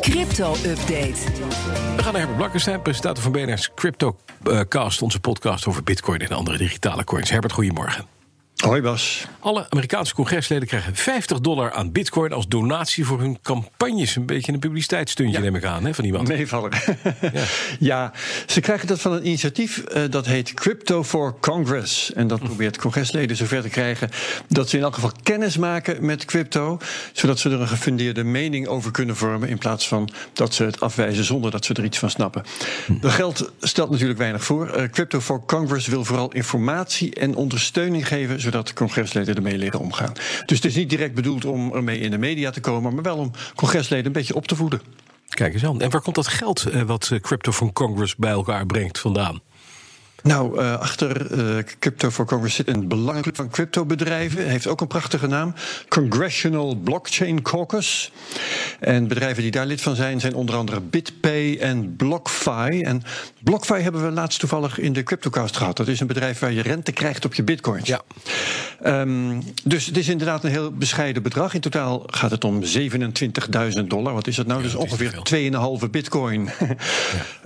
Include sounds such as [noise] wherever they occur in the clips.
Crypto-update. We gaan naar Herbert Blankenstein, presentator van BNR's CryptoCast, onze podcast over Bitcoin en andere digitale coins. Herbert, goedemorgen. Hoi Bas. Alle Amerikaanse congresleden krijgen 50 dollar aan bitcoin als donatie voor hun campagnes. Een beetje een publiciteitsstuntje neem ik aan hè, van iemand. Meevaller. [laughs] ja. ja, ze krijgen dat van een initiatief uh, dat heet Crypto for Congress. En dat probeert congresleden zover te krijgen dat ze in elk geval kennis maken met crypto. Zodat ze er een gefundeerde mening over kunnen vormen. In plaats van dat ze het afwijzen zonder dat ze er iets van snappen. Hm. Dat geld stelt natuurlijk weinig voor. Uh, Crypto for Congress wil vooral informatie en ondersteuning geven zodat congresleden ermee leren omgaan. Dus het is niet direct bedoeld om ermee in de media te komen, maar wel om congresleden een beetje op te voeden. Kijk eens aan. En waar komt dat geld uh, wat uh, Crypto from Congress bij elkaar brengt vandaan? Nou, uh, achter uh, Crypto for Congress zit een belangrijk van cryptobedrijven. Heeft ook een prachtige naam. Congressional Blockchain Caucus. En bedrijven die daar lid van zijn, zijn onder andere BitPay en BlockFi. En BlockFi hebben we laatst toevallig in de CryptoCast gehad. Dat is een bedrijf waar je rente krijgt op je bitcoins. Ja. Um, dus het is inderdaad een heel bescheiden bedrag. In totaal gaat het om 27.000 dollar. Wat is dat nou? Ja, dus ongeveer 2,5 bitcoin.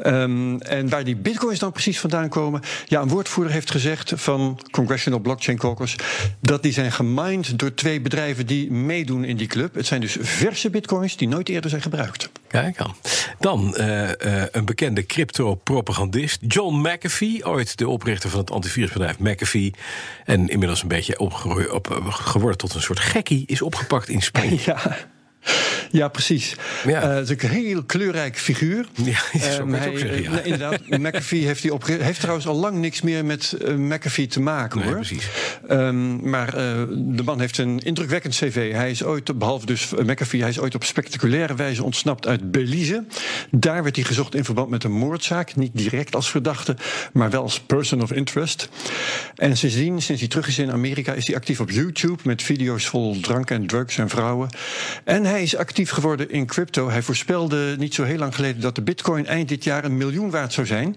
ja. um, [laughs] en waar die bitcoins dan precies vandaan komen... Ja, een woordvoerder heeft gezegd van Congressional Blockchain Caucus... dat die zijn gemined door twee bedrijven die meedoen in die club. Het zijn dus verse bitcoins die nooit eerder zijn gebruikt. Kijk aan. Dan uh, uh, een bekende crypto-propagandist, John McAfee... ooit de oprichter van het antivirusbedrijf McAfee... en inmiddels een beetje op, op, geworden tot een soort gekkie... is opgepakt in Spanje. Ja. Ja, precies. Ja. Uh, het is een heel kleurrijk figuur. Ja, um, hij, ook zeggen, ja. uh, inderdaad, McAfee heeft, die opge heeft trouwens al lang niks meer met uh, McAfee te maken, nee, hoor. Precies. Um, maar de man heeft een indrukwekkend cv. Hij is ooit, behalve dus McAfee, hij is ooit op spectaculaire wijze ontsnapt uit Belize. Daar werd hij gezocht in verband met een moordzaak. Niet direct als verdachte, maar wel als person of interest. En sindsdien, sinds hij terug is in Amerika, is hij actief op YouTube met video's vol drank en drugs en vrouwen. En hij is actief geworden in crypto. Hij voorspelde niet zo heel lang geleden dat de bitcoin eind dit jaar een miljoen waard zou zijn.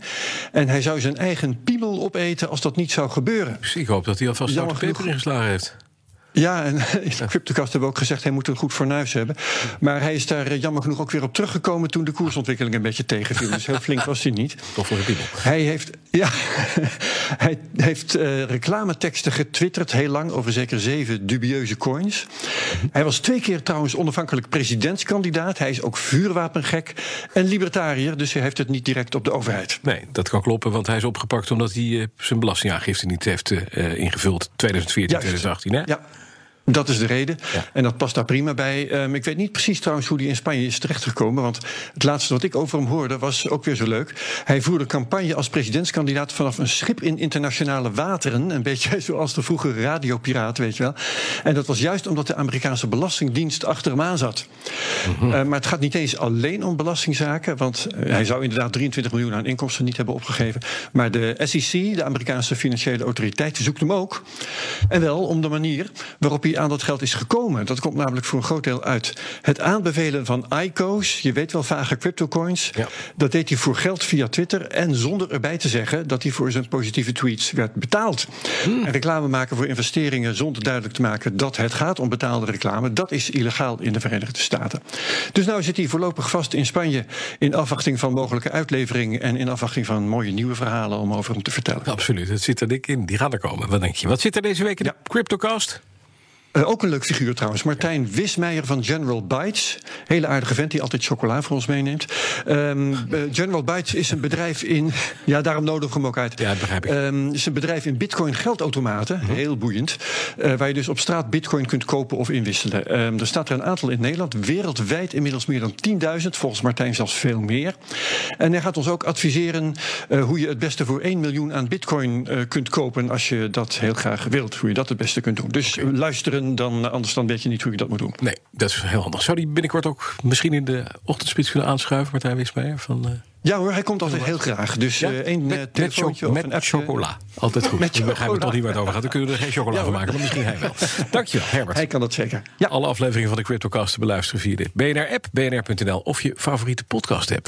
En hij zou zijn eigen piemel opeten als dat niet zou gebeuren. Dus ik hoop dat hij alvast de peper ingeslagen heeft. Ja, en [laughs] CryptoCast hebben we ook gezegd... hij moet een goed fornuis hebben. Maar hij is daar jammer genoeg ook weer op teruggekomen... toen de koersontwikkeling een beetje tegenviel. Dus heel flink was hij niet. [laughs] Toch voor de piemel. Hij heeft, ja, [laughs] hij heeft uh, reclameteksten getwitterd heel lang... over zeker zeven dubieuze coins. Hij was twee keer trouwens onafhankelijk presidentskandidaat. Hij is ook vuurwapengek en libertariër... dus hij heeft het niet direct op de overheid. Nee, dat kan kloppen, want hij is opgepakt... omdat hij uh, zijn belastingaangifte niet heeft uh, ingevuld. 2014, Juist. 2018, hè? Ja. Dat is de reden. Ja. En dat past daar prima bij. Um, ik weet niet precies trouwens hoe die in Spanje is terechtgekomen. Want het laatste wat ik over hem hoorde was ook weer zo leuk. Hij voerde campagne als presidentskandidaat vanaf een schip in internationale wateren. Een beetje [laughs] zoals de vroegere radiopiraat, weet je wel. En dat was juist omdat de Amerikaanse Belastingdienst achter hem aan zat. Mm -hmm. uh, maar het gaat niet eens alleen om belastingzaken. Want uh, hij zou inderdaad 23 miljoen aan inkomsten niet hebben opgegeven. Maar de SEC, de Amerikaanse financiële autoriteit, zoekt hem ook. En wel om de manier waarop hij aan dat geld is gekomen. Dat komt namelijk voor een groot deel uit het aanbevelen van ICO's. Je weet wel, vage cryptocoins. Ja. Dat deed hij voor geld via Twitter. En zonder erbij te zeggen dat hij voor zijn positieve tweets werd betaald. Hmm. En reclame maken voor investeringen zonder duidelijk te maken dat het gaat om betaalde reclame. Dat is illegaal in de Verenigde Staten. Dus nou zit hij voorlopig vast in Spanje. In afwachting van mogelijke uitlevering. En in afwachting van mooie nieuwe verhalen om over hem te vertellen. Absoluut, het zit er dik in. Die gaan er komen. Wat denk je? Wat zit er deze week in ja. de CryptoCast? Uh, ook een leuk figuur trouwens. Martijn Wismeijer van General Bites. Hele aardige vent die altijd chocola voor ons meeneemt. Um, uh, General Bites is een bedrijf in... Ja, daarom nodig hem ook uit. Ja, begrijp ik. Um, is een bedrijf in bitcoin geldautomaten. Uh-huh. Heel boeiend. Uh, waar je dus op straat bitcoin kunt kopen of inwisselen. Um, er staat er een aantal in Nederland. Wereldwijd inmiddels meer dan 10.000. Volgens Martijn zelfs veel meer. En hij gaat ons ook adviseren... Hoe je het beste voor 1 miljoen aan bitcoin kunt kopen... als je dat heel graag wilt. Hoe je dat het beste kunt doen. Dus okay. luisteren dan, anders dan weet je niet hoe je dat moet doen. Nee, dat is heel handig. Zou die binnenkort ook misschien in de ochtendspits kunnen aanschuiven, Martijn Wismeijer? Van, uh... Ja hoor, hij komt altijd heel graag. Dus ja? uh, één met, telefoontje met, met chocola. Altijd goed. Met chocola. begrijpen toch niet waar het over gaat. Dan kunnen we er geen chocola ja, van maken, maar misschien hij wel. [laughs] Dankjewel, Herbert. Hij kan dat zeker. Ja. Alle afleveringen van de CryptoCast te beluisteren via de BNR-app, bnr.nl of je favoriete podcast-app.